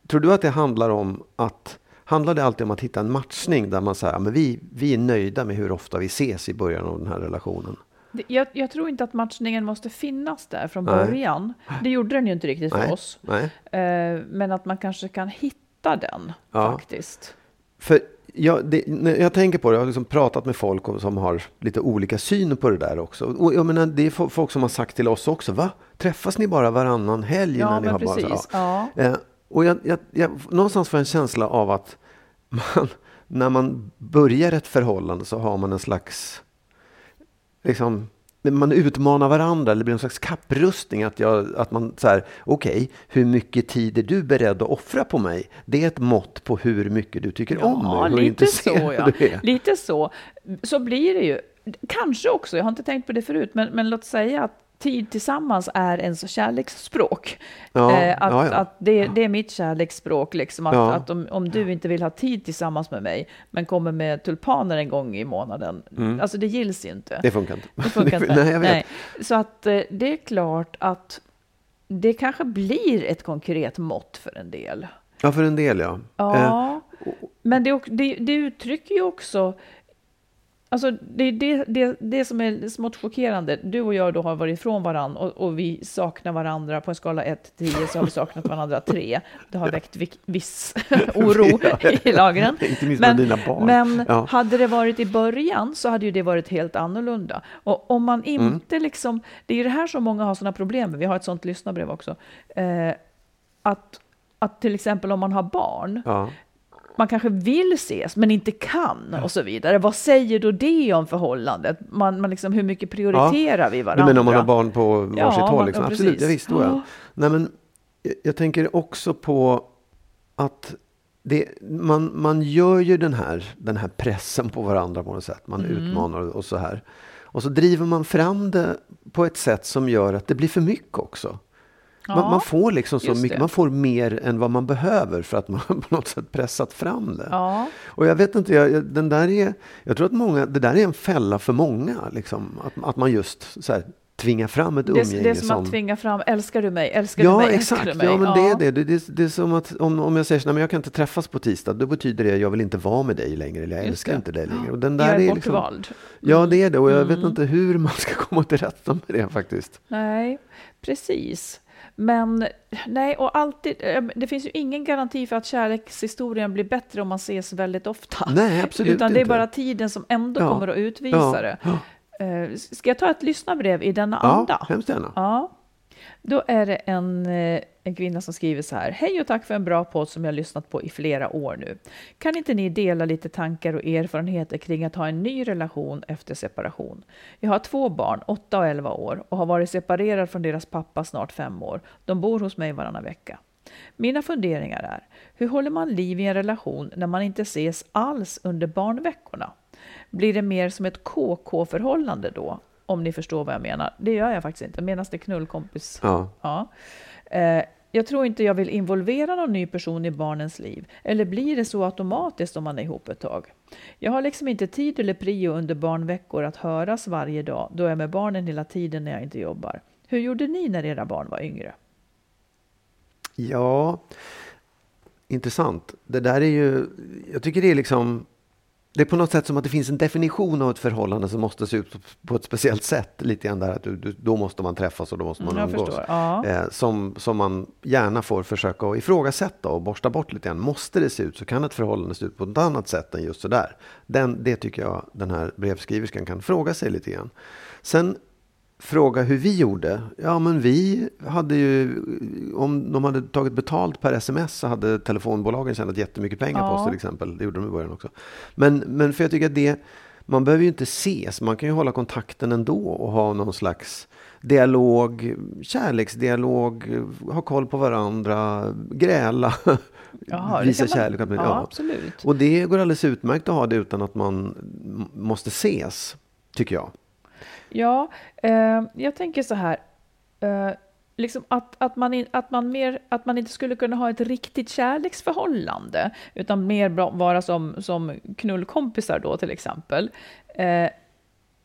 Tror du att det handlar om att handlar det alltid om att hitta en matchning där man säger men vi, vi är nöjda med hur ofta vi ses i början av den här relationen. Jag, jag tror inte att matchningen måste finnas där från Nej. början. Det gjorde den ju inte riktigt för Nej. oss. Nej. Eh, men att man kanske kan hitta den Ja. faktiskt. För jag, det, när jag tänker på det, jag har liksom pratat med folk och- som har lite olika syn på det där också. Och jag menar, det är fo- folk som har sagt till oss också, va? Träffas ni bara varannan helg? Ja, när ni har bara, så- precis. Ja. Eh, och jag, jag, jag, någonstans får jag en känsla av att man, när man börjar ett förhållande så har man en slags, liksom, man utmanar varandra, eller det blir en slags kapprustning. Att, jag, att man så här, okej, hur mycket tid är du beredd att offra på mig? Det är ett mått på hur mycket du tycker om mig. Ja, hur lite intresserad så ja. du är. Lite så. Så blir det ju. Kanske också, jag har inte tänkt på det förut, men, men låt säga att tid tillsammans är ens kärleksspråk. Ja, Eh, att ja, ja. att det, det är mitt kärleksspråk, liksom, att, att om, om du inte vill ha tid tillsammans med mig, men kommer med tulpaner en gång i månaden, alltså det gills inte. Mm. Det funkar inte. Det funkar inte. Nej, vet. Så att eh, det är klart att det kanske blir ett konkret mått för en del. Ja, för en del ja. Eh, Ja, men det, det, det uttrycker ju också Alltså det, det, det, det som är smått chockerande, du och jag då har varit ifrån varandra och, och vi saknar varandra på en skala 1 till 10 så har vi saknat varandra 3. Det har väckt vi- viss oro i lagren. Inte minst bland dina barn. Men Ja. hade det varit i början så hade ju det varit helt annorlunda. Och om man Mm. inte liksom, det är ju det här som många har sådana problem med, vi har ett sådant lyssnarbrev också, eh, att, att till exempel om man har barn, Ja. Man kanske vill ses men inte kan och så vidare. Vad säger då det om förhållandet? Man, man liksom, hur mycket prioriterar vi Du varandra? menar om man har barn på varsitt Ja, håll? man- Liksom. ja, Absolut, ja, visst. Då, ja. Ja. Nej, men jag, jag tänker också på att det, man, man gör ju den här, den här pressen på varandra på något sätt. Man Mm. utmanar och så här. Och så driver man fram det på ett sätt som gör att det blir för mycket också. Man, Ja, man får liksom så mycket, det. man får mer än vad man behöver för att man på något sätt pressat fram det. Ja, Och jag vet inte, jag, den där är, jag tror att många, det där är en fälla för många. Liksom, att, att man just så här, tvingar fram ett det, umgänge det är som, att tvinga fram, älskar du mig, älskar du Ja, mig, exakt. älskar du mig? Ja, men det är det. Det, det, det är som att om, om jag säger så, nej, men jag kan inte träffas på tisdag, då betyder det att jag vill inte vara med dig längre, eller jag Just älskar det. inte dig längre. Och den där Jag är är liksom, bortvald. Ja, det är det. Och jag vet Mm. inte hur man ska komma till rätta med det faktiskt. Nej, precis. Men nej, och alltid, eh, det finns ju ingen garanti för att kärlekshistorien blir bättre om man ses väldigt ofta. Nej, absolut Utan det är inte. bara tiden som ändå Ja. kommer att utvisa Ja. det. Eh, Ska jag ta ett lyssnarbrev i denna Ja, anda? hemskt gärna. Ja. Då är det en, eh, en kvinna som skriver så här. Hej och tack för en bra podd som jag lyssnat på i flera år nu. Kan inte ni dela lite tankar och erfarenheter kring att ha en ny relation efter separation? Jag har två barn, 8 och 11 år, och har varit separerad från deras pappa snart fem år. De bor hos mig varannan vecka. Mina funderingar är, hur håller man liv i en relation när man inte ses alls under barnveckorna? Blir det mer som ett KK-förhållande då? Om ni förstår vad jag menar. Det gör jag faktiskt inte. Menas det knullkompis? Ja. Ja. Eh, jag tror inte jag vill involvera någon ny person i barnens liv. Eller blir det så automatiskt om man är ihop ett tag? Jag har liksom inte tid eller prio under barnveckor att höras varje dag då jag är med barnen hela tiden när jag inte jobbar. Hur gjorde ni när era barn var yngre? Ja, intressant. Det där är ju, jag tycker det är liksom, det är på något sätt som att det finns en definition av ett förhållande som måste se ut på ett speciellt sätt. Lite grann där att du, du, då måste man träffas och då måste man Mm, umgås. Ja. Eh, som, som man gärna får försöka att ifrågasätta och borsta bort lite grann. Måste det se ut så kan ett förhållande se ut på ett annat sätt än just sådär. Den, det tycker jag den här brevskriverskan kan fråga sig lite grann. Sen fråga hur vi gjorde. Ja, men vi hade ju, om de hade tagit betalt per sms så hade telefonbolagen tjänat jättemycket pengar på Ja. oss till exempel. Det gjorde de i början också. Men, men för jag tycker att det, man behöver ju inte ses. Man kan ju hålla kontakten ändå och ha någon slags dialog, kärleksdialog, ha koll på varandra, gräla, Jaha, visa man- kärlek. man- Ja, absolut. Och det går alldeles utmärkt att ha det utan att man måste ses, tycker jag. Ja, eh, jag tänker så här. Eh, liksom att, att, man in, att, man mer, att man inte skulle kunna ha ett riktigt kärleksförhållande, utan mer vara som, som knullkompisar då till exempel. Eh,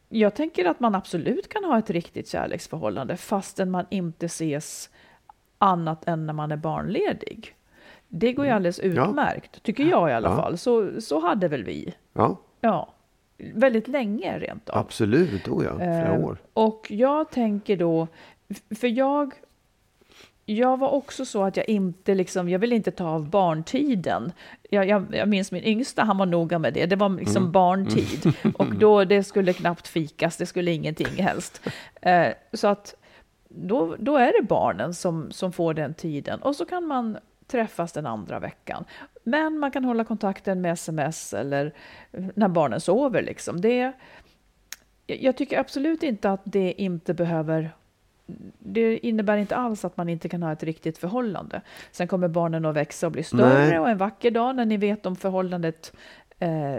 jag tänker att man absolut kan ha ett riktigt kärleksförhållande fastän man inte ses annat än när man är barnledig. Det går ju alldeles utmärkt, tycker jag i alla Ja. fall. Så, så hade väl vi. Ja, Ja, väldigt länge rent av. absolut. Oh ja, flera Eh, år. Och jag tänker då, för jag, jag var också så att jag inte liksom, jag ville inte ta av barntiden. Jag, jag, jag minns min yngsta, han var noga med det. Det var liksom Mm. barntid. Och då, det skulle knappt fikas, det skulle ingenting helst. Eh, så att då, då är det barnen som, som får den tiden. Och så kan man träffas den andra veckan. Men man kan hålla kontakten med sms eller när barnen sover. Liksom. Det, jag tycker absolut inte att det inte behöver det innebär inte alls att man inte kan ha ett riktigt förhållande. Sen kommer barnen att växa och bli större Nej. och en vacker dag när ni vet om förhållandet eh,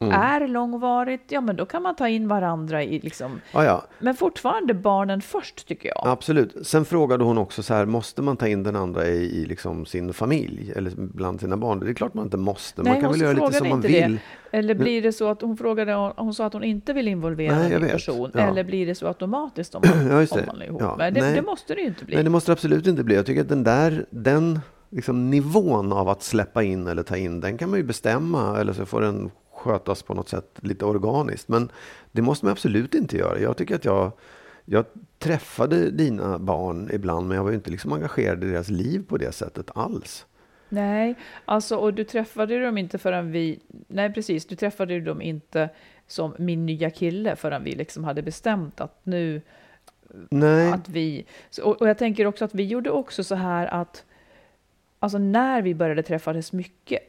Mm. är långvarigt, ja men då kan man ta in varandra i liksom, Ja, ja, men fortfarande barnen först tycker jag. absolut. Sen frågade hon också så här, måste man ta in den andra i, i liksom sin familj eller bland sina barn? Det är klart man inte måste. Nej, man kan väl göra lite som man inte det. vill. Eller blir det så att hon frågade, hon sa att hon inte vill involvera Nej, en person, Ja. eller blir det så automatiskt om man, Ja, om man är ihop? Ja, det, det måste det ju inte bli. Nej, det måste det absolut inte bli. Jag tycker att den där, den liksom nivån av att släppa in eller ta in, den kan man ju bestämma eller så får den skötas på något sätt lite organiskt. Men det måste man absolut inte göra. Jag tycker att jag, jag träffade dina barn ibland, men jag var ju inte liksom engagerad i deras liv på det sättet alls. Nej, alltså och du träffade dem inte förrän vi, nej precis, du träffade dem inte som min nya kille förrän vi liksom hade bestämt att nu, Nej, att vi, och, och jag tänker också att vi gjorde också så här att, alltså när vi började träffas mycket,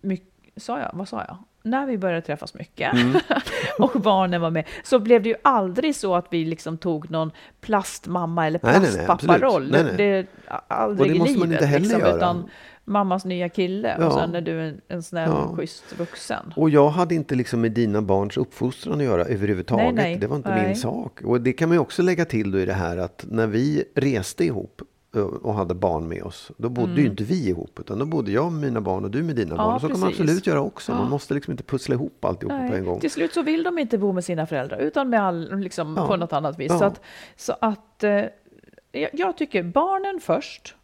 mycket sa jag, vad sa jag? När vi började träffas mycket Mm. och barnen var med, så blev det ju aldrig så att vi liksom tog någon plastmamma eller Nej, nej, nej, plastpapparoll. Nej, nej. Det, aldrig Och det i måste livet. man inte heller liksom, göra. Utan mammas nya kille Ja. och sen är du en, en snäll, Ja. schysst vuxen. Och jag hade inte liksom med dina barns uppfostran att göra överhuvudtaget. Nej, nej. Det var inte Nej. min sak. Och det kan man ju också lägga till då i det här att när vi reste ihop och hade barn med oss, då bodde ju inte vi ihop, utan då bodde jag med mina barn och du med dina Mm. Ja, barn. Och så kan man precis. absolut göra också. Man Ja. måste liksom inte pussla ihop alltihopa på en gång. Till slut så vill de inte bo med sina föräldrar utan med all, liksom, Ja. på något annat vis. Så att, så att eh, jag, jag tycker barnen först.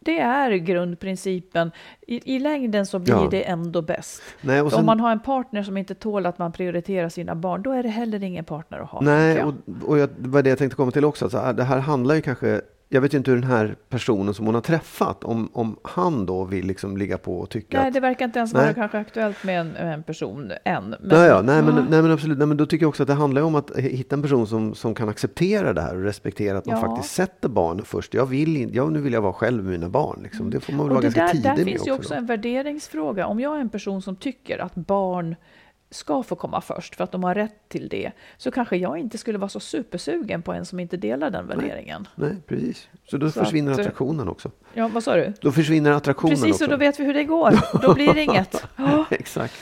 Det är grundprincipen. I, I längden så blir det ändå bäst. Nej, och För Om sen, man har en partner som inte tål att man prioriterar sina barn, då är det heller ingen partner att ha. nej tycker och, jag. och jag, det var det jag tänkte komma till också. Alltså, det här handlar ju kanske jag vet inte hur den här personen som hon har träffat, om, om han då vill liksom ligga på och tycka Nej, att det verkar inte ens Nej. vara kanske aktuellt med en, en person än. Men, Nej, ja, nej, men, nej men absolut, nej, men då tycker jag också att det handlar om att hitta en person som, som kan acceptera det här och respektera att man Ja. faktiskt sätter barnen först. Jag vill, jag, nu vill jag vara själv med mina barn. Liksom. Det får man väl Och vara ganska där, där tidig med finns ju också. också då. en värderingsfråga. Om jag är en person som tycker att barn ska få komma först för att de har rätt till det, så kanske jag inte skulle vara så supersugen på en som inte delar den värderingen. Nej, precis. Så då Så försvinner att, eh, attraktionen också. Ja, vad sa du? Då försvinner attraktionen Precis, också. och då vet vi hur det går. Då blir det inget. Ja, Exakt.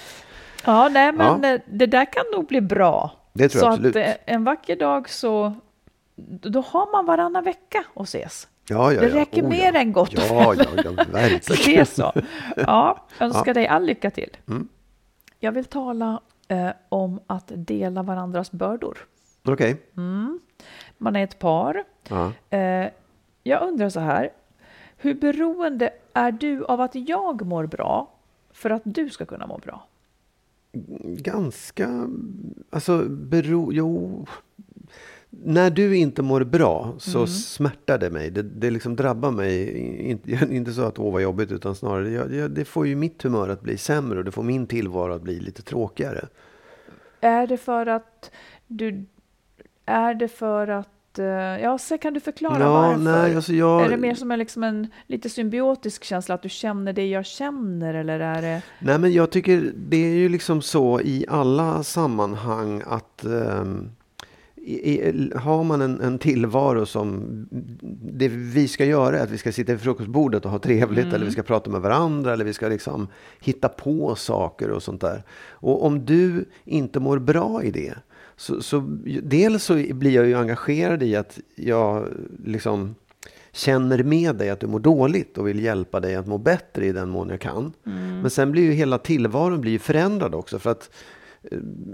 Ja, nej, men Ja. eh, det där kan nog bli bra. Det tror så jag absolut. att eh, en vacker dag så då har man varannan vecka att ses. Ja, ja, det ja. räcker Oh, mer ja. än gott och Ja, ja, ja, Så verkligen. det är så. Ja, önskar dig all lycka till. Mm. Jag vill tala eh, om att dela varandras bördor. Okej. Man är ett par. Ja. Eh, jag undrar så här. Hur beroende är du av att jag mår bra för att du ska kunna må bra? Ganska, alltså bero, jo. När du inte mår bra så Mm. smärtar det mig. Det, det liksom drabbar mig. Inte, inte så att åh vad jobbigt utan snarare jag, jag, det får ju mitt humör att bli sämre och det får min tillvaro att bli lite tråkigare. Är det för att du... Är det för att... eh, Ja, så kan du förklara Ja, varför? nej, alltså jag, Är det mer som en, liksom en lite symbiotisk känsla, att du känner det jag känner, eller är det... Nej, men jag tycker det är ju liksom så i alla sammanhang att ehm, i, i, har man en, en tillvaro som det vi ska göra är att vi ska sitta vid frukostbordet och ha trevligt eller vi ska prata med varandra eller vi ska liksom hitta på saker och sånt där. Och om du inte mår bra i det så, så dels så blir jag ju engagerad i att jag liksom känner med dig att du mår dåligt och vill hjälpa dig att må bättre i den mån jag kan. Men sen blir ju hela tillvaron blir förändrad också för att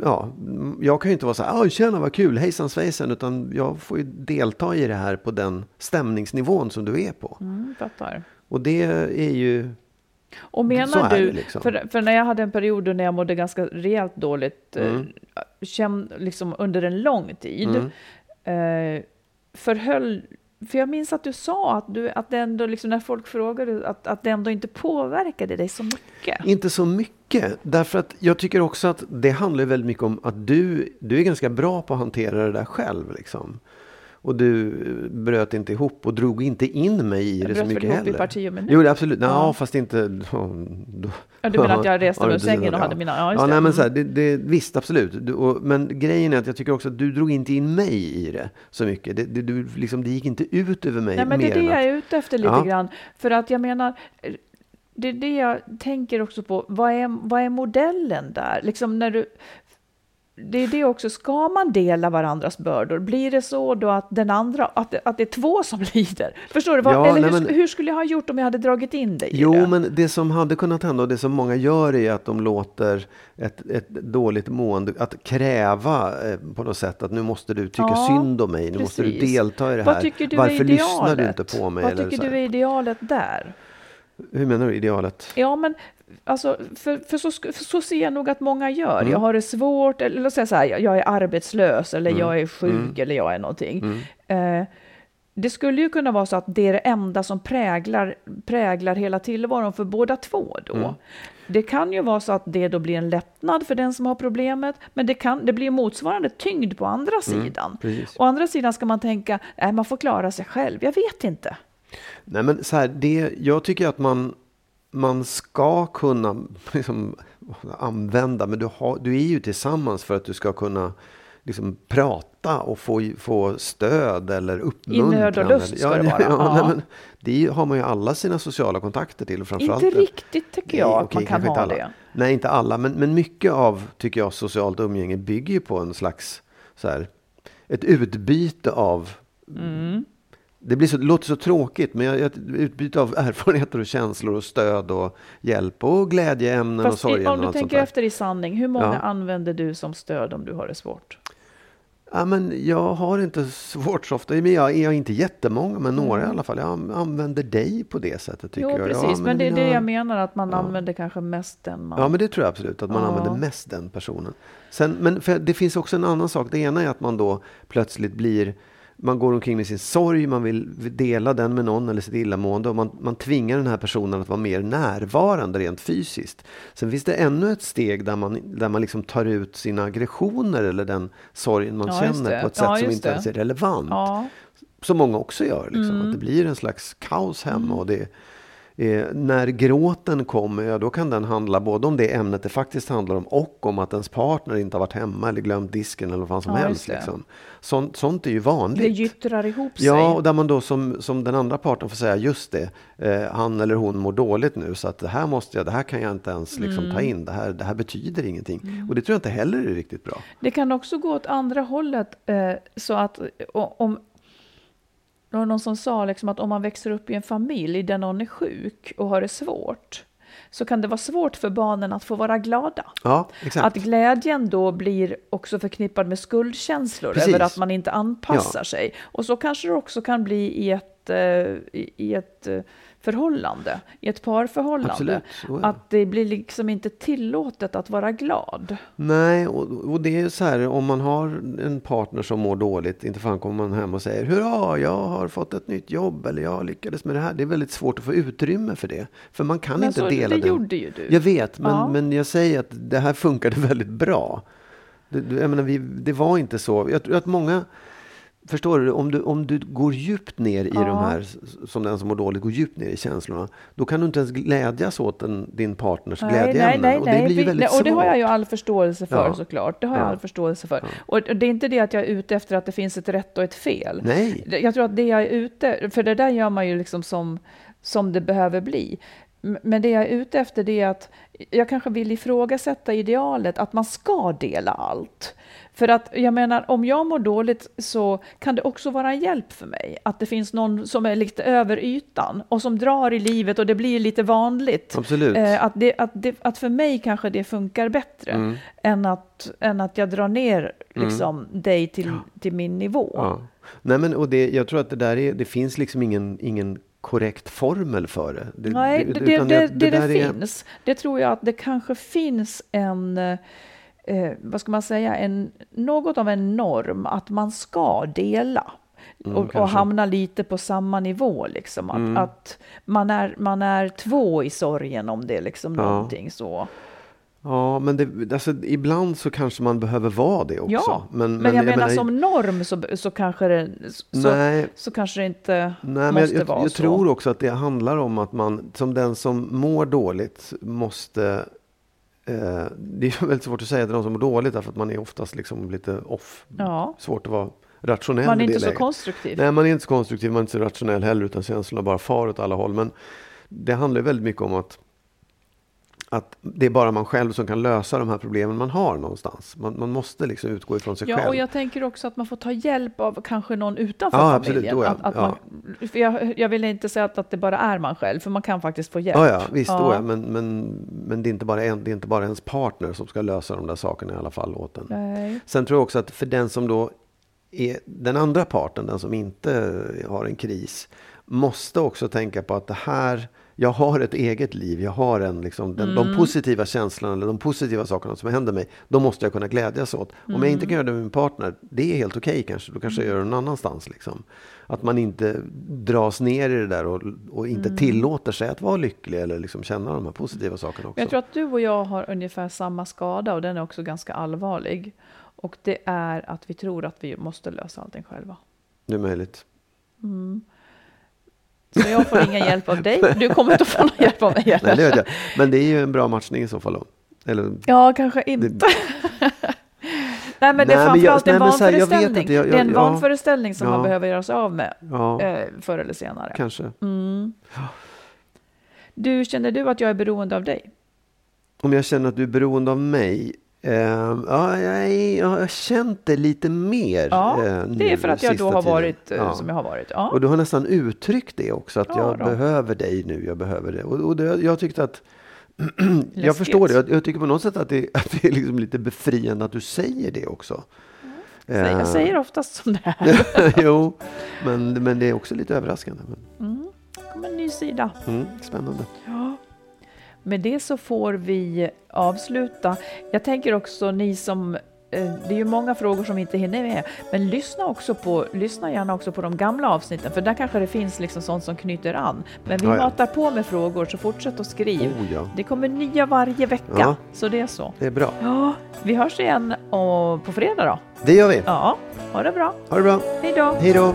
Ja, jag kan ju inte vara så här, "Ah, tjena vad kul, hejsan svejsen, utan jag får ju delta i det här på den stämningsnivån som du är på. Mm, fattar. Och det är ju Och menar du, liksom. för, för när jag hade en period när jag mådde ganska rejält dåligt, Mm. eh, känd, liksom under en lång tid, Mm. eh, förhöll, för jag minns att du sa att, du, att det ändå, liksom, när folk frågade, att, att det ändå inte påverkade dig så mycket. Inte så mycket, därför att jag tycker också att det handlar väldigt mycket om att du, du är ganska bra på att hantera det där själv. Liksom. Och du bröt inte ihop och drog inte in mig i Jag det så bröt väl mycket ihop i heller. parti och minut. Jo, absolut. Ja, Ja. fast inte... Då, då, Ja, du menar att jag reste Ja, mig ur sängen och hade mina... Ja, just Ja, det. nej, men Mm. så här, det, det, visst, absolut. Du, och, men grejen är att jag tycker också att du drog inte in mig i det så mycket. Det, det, du, liksom, det gick inte ut över mig Nej, men det är det jag är ute efter lite Ja. grann. För att jag menar, eh, det är det jag tänker också på. Vad är, vad är modellen där? Liksom när du, det är det också, ska man dela varandras bördor? Blir det så då att den andra, att, det- att det är två som lider? Förstår du? Vad, Ja, eller nej, hur, men- hur skulle jag ha gjort om jag hade dragit in dig Jo, det? men det som hade kunnat hända och det som många gör är att de låter ett, ett dåligt mående, att kräva eh, på något sätt att nu måste du tycka Ja, synd om mig, nu måste du precis. delta i det Vad här. tycker du Varför är lyssnar du inte på mig? Vad tycker du är idealet där? Hur menar du idealet? Ja, men alltså, för, för, så, för så ser jag nog att många gör. Mm. Jag har det svårt, eller låt säga så här, jag- är arbetslös, eller Mm. jag är sjuk, eller jag är någonting. Eh, det skulle ju kunna vara så att det är det enda som präglar, präglar hela tillvaron för båda två då. Mm. Det kan ju vara så att det då blir en lättnad för den som har problemet, men det, kan, det blir motsvarande tyngd på andra sidan. Mm, precis. Å andra sidan ska man tänka, nej, man får klara sig själv. Jag vet inte. Nej, men så här, det, jag tycker att man, man ska kunna liksom, använda, men du, har, du är ju tillsammans för att du ska kunna liksom, prata och få, få stöd eller uppmuntran. nöd och lust ska det vara. Ja, Ja. Nej, men det har man ju alla sina sociala kontakter till. Framförallt, Inte riktigt tycker jag Nej, att man kan ha alla. det. Nej, inte alla, men, men mycket av, tycker jag, socialt umgänge bygger ju på en slags, så här, ett utbyte av Mm. Det, blir så, det låter så tråkigt, men jag, ett utbyte av erfarenheter och känslor och stöd och hjälp och glädjeämnen och Fast i, sorgeämnen. om du och tänker efter i sanning, hur många Ja. använder du som stöd om du har det svårt? Ja, men jag har inte svårt så ofta. Men jag är inte jättemånga, men några i alla fall. Jag an- använder dig på det sättet tycker Jo, jag. precis, Ja, men det är det jag menar, att man använder kanske mest den man... Ja, men det tror jag absolut. Att man Ja. använder mest den personen. Sen, men det finns också en annan sak. Det ena är att man då plötsligt blir man går omkring med sin sorg, man vill dela den med någon eller sitt illamående och man, man tvingar den här personen att vara mer närvarande rent fysiskt. Sen finns det ännu ett steg där man, där man liksom tar ut sina aggressioner eller den sorgen man Ja, känner på ett sätt Ja, som inte ens är relevant. Ja, Som många också gör. Liksom. Mm. Att det blir en slags kaos hemma. Och det, eh, när gråten kommer, ja, då kan den handla både om det ämnet det faktiskt handlar om och om att ens partner inte har varit hemma eller glömt disken eller vad fan som Ja, helst. Liksom. Sånt, sånt är ju vanligt. det gyttrar ihop sig. Ja, och där man då som, som den andra parten får säga just det, eh, han eller hon mår dåligt nu så att det här måste jag, det här kan jag inte ens liksom, Mm. ta in, det här, det här betyder ingenting. Och det tror jag inte heller är riktigt bra. Det kan också gå åt andra hållet, eh, så att om det var någon som sa liksom att om man växer upp i en familj där någon är sjuk och har det svårt, så kan det vara svårt för barnen att få vara glada. Ja. Att glädjen då blir också förknippad med skuldkänslor Precis. över att man inte anpassar Ja. sig. Och så kanske det också kan bli i ett, eh, i, ett eh, förhållande, i ett parförhållande. Absolut, det. Att det blir liksom inte tillåtet att vara glad. Nej, och, och det är så här om man har en partner som mår dåligt, inte fan kommer man hem och säger hurra, jag har fått ett nytt jobb eller jag lyckades med det här. Det är väldigt svårt att få utrymme för det. För man kan Men inte så, dela det den. gjorde ju du. Jag vet, men, Ja. men jag säger att det här funkade väldigt bra. Det, det- jag menar, vi, det var inte så. Jag tror att många, förstår du, om du, om du går djupt ner i Ja. de här, som den som mår dåligt, går djupt ner i känslorna, då kan du inte ens glädjas åt en, din partners glädjeämnen. och det blir ju väldigt nej, och det har jag ju svårt. all förståelse för Ja. såklart. Det har jag Ja. all förståelse för. Och och det är inte det att jag är ute efter att det finns ett rätt och ett fel. Nej. Jag tror att det jag är ute, för det där gör man ju liksom som, som det behöver bli. Men det jag är ute efter det är att jag kanske vill ifrågasätta idealet att man ska dela allt. För att jag menar, om jag mår dåligt så kan det också vara en hjälp för mig. Att det finns någon som är lite över ytan och som drar i livet och det blir lite vanligt. Absolut. Eh, att, det, att, det, att för mig kanske det funkar bättre Mm. än, att, än att jag drar ner liksom, dig till, till min nivå. Ja. Nej, men, och det, jag tror att det där är, det finns liksom ingen, ingen korrekt formel för det. det Nej, det, det, det, det, det finns. Det tror jag att det kanske finns en, eh, vad ska man säga, en, något av en norm att man ska dela. Mm, och, och, hamna lite på samma nivå. Liksom. Att, mm. att, man, är, man är två i sorgen om det liksom ja. någonting så. Ja, men det, alltså, ibland så kanske man behöver vara det också. Ja, men, men, men jag, jag menar, som norm så, så, kanske det, så, nej, så kanske det inte nej, måste jag, vara jag, så. tror också att det handlar om att man som den som mår dåligt måste det är väldigt svårt att säga till de som mår dåligt därför att man är oftast liksom lite off. Ja. Svårt att vara rationell Man är inte så läget. konstruktiv. Nej, man är inte så konstruktiv, man är inte så rationell heller utan känslorna bara far åt alla håll. Men det handlar väldigt mycket om att att det är bara man själv som kan lösa de här problemen man har någonstans. Man, man måste liksom utgå ifrån sig ja, själv. Ja, och jag tänker också att man får ta hjälp av kanske någon utanför ja, familjen. Absolut, att, att ja. man, jag, jag, vill inte säga att, att det bara är man själv, för man kan faktiskt få hjälp. Ja, ja visst, ja. Då, men, men, men det, är inte bara en, det är inte bara ens partner som ska lösa de där sakerna i alla fall åt en. Nej. Sen tror jag också att för den som då är den andra parten, den som inte har en kris, måste också tänka på att det här jag har ett eget liv, jag har en, liksom, den, mm. de positiva känslorna eller de positiva sakerna som händer mig, de måste jag kunna glädjas åt. Mm. Om jag inte kan göra det med min partner, det är helt okej okay, kanske, då kanske jag gör det någon annanstans. Liksom. Att man inte dras ner i det där och, och inte mm. tillåter sig att vara lycklig eller liksom känna de här positiva sakerna också. Jag tror att du och jag har ungefär samma skada och den är också ganska allvarlig. Och det är att vi tror att vi måste lösa allting själva. Det är möjligt. Mm. Så jag får ingen hjälp av dig. Du kommer inte att få någon hjälp av mig heller. Nej, det vet jag. Men det är ju en bra matchning i så fall. Då. Eller, ja, kanske inte. Det... nej, men det är framförallt en vanföreställning. det är en vanföreställning som ja, man behöver göra sig av med ja, eh, förr eller senare. Kanske. Mm. Du, känner du att jag är beroende av dig? Om jag känner att du är beroende av mig? Uh, ja, jag, jag har känt det lite mer. Ja, uh, det är för att jag då har varit uh, ja. som jag har varit. Ja. Och du har nästan uttryckt det också, att ja, jag då. behöver dig nu, jag behöver det. Och, och det, jag tyckte att jag förstår det. Jag, jag, tycker på något sätt att det, att det är liksom lite befriande att du säger det också. Mm. Jag säger oftast som det är. jo, men, men det är också lite överraskande. Mm. Det kommer en ny sida. Mm, spännande. Ja. Med det så får vi avsluta. Jag tänker också ni som eh, det är ju många frågor som vi inte hinner med, men lyssna, också på, lyssna gärna också på de gamla avsnitten, för där kanske det finns liksom sånt som knyter an. Men vi ja, ja. matar på med frågor, så fortsätt att skriva. Oh, ja. Det kommer nya varje vecka, så det är så. Det är bra. Ja, vi hörs igen och på fredag då. Det gör vi. Ja, ha det bra. Ha det bra. Hej då. Hej då.